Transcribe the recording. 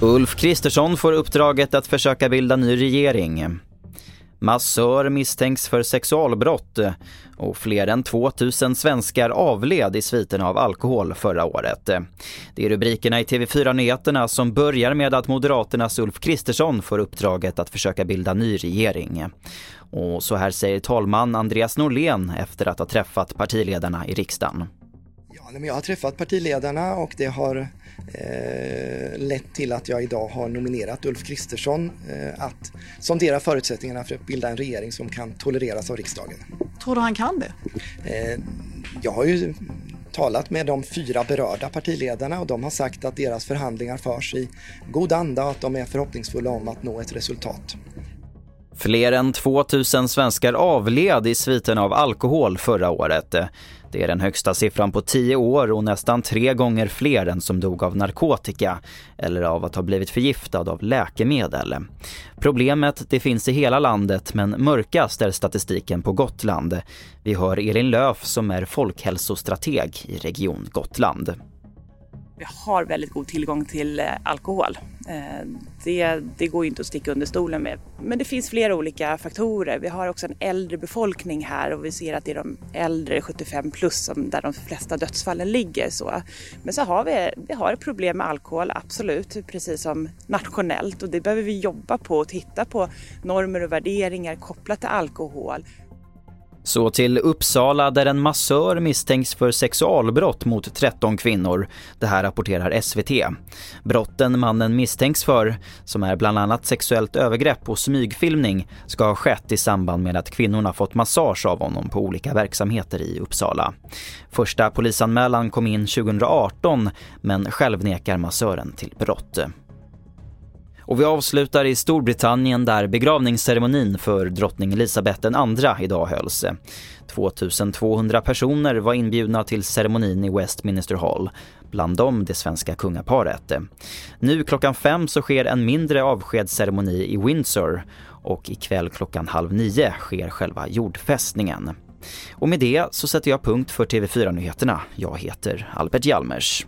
Ulf Kristersson får uppdraget att försöka bilda ny regering. Massör misstänks för sexualbrott och fler än 2000 svenskar avled i sviterna av alkohol förra året. Det är rubrikerna i TV4 Nyheterna som börjar med att Moderaternas Ulf Kristersson får uppdraget att försöka bilda ny regering. Och så här säger talman Andreas Norlén efter att ha träffat partiledarna i riksdagen. Ja, jag har träffat partiledarna och det har eh, lett till att jag idag har nominerat Ulf Kristersson eh, att sondera förutsättningarna för att bilda en regering som kan tolereras av riksdagen. Tror du han kan det? Eh, jag har ju talat med de fyra berörda partiledarna och de har sagt att deras förhandlingar förs i god anda och att de är förhoppningsfulla om att nå ett resultat. Fler än 2000 svenskar avled i sviten av alkohol förra året. Det är den högsta siffran på tio år och nästan tre gånger fler än som dog av narkotika eller av att ha blivit förgiftad av läkemedel. Problemet det finns i hela landet men mörkast är statistiken på Gotland. Vi hör Elin Löf som är folkhälsostrateg i Region Gotland. Vi har väldigt god tillgång till eh, alkohol. Eh, det, det går inte att sticka under stolen med. Men det finns flera olika faktorer. Vi har också en äldre befolkning här och vi ser att det är de äldre 75 plus som, där de flesta dödsfallen ligger. Så. Men så har vi, vi har ett problem med alkohol, absolut, precis som nationellt och det behöver vi jobba på och titta på normer och värderingar kopplat till alkohol. Så till Uppsala där en massör misstänks för sexualbrott mot 13 kvinnor. Det här rapporterar SVT. Brotten mannen misstänks för, som är bland annat sexuellt övergrepp och smygfilmning, ska ha skett i samband med att kvinnorna fått massage av honom på olika verksamheter i Uppsala. Första polisanmälan kom in 2018 men själv nekar massören till brott. Och vi avslutar i Storbritannien där begravningsceremonin för drottning Elisabeth II idag hölls. 2200 personer var inbjudna till ceremonin i Westminster Hall, bland dem det svenska kungaparet. Nu klockan fem så sker en mindre avskedsceremoni i Windsor och ikväll klockan halv nio sker själva jordfästningen. Och med det så sätter jag punkt för TV4-nyheterna. Jag heter Albert Hjalmers.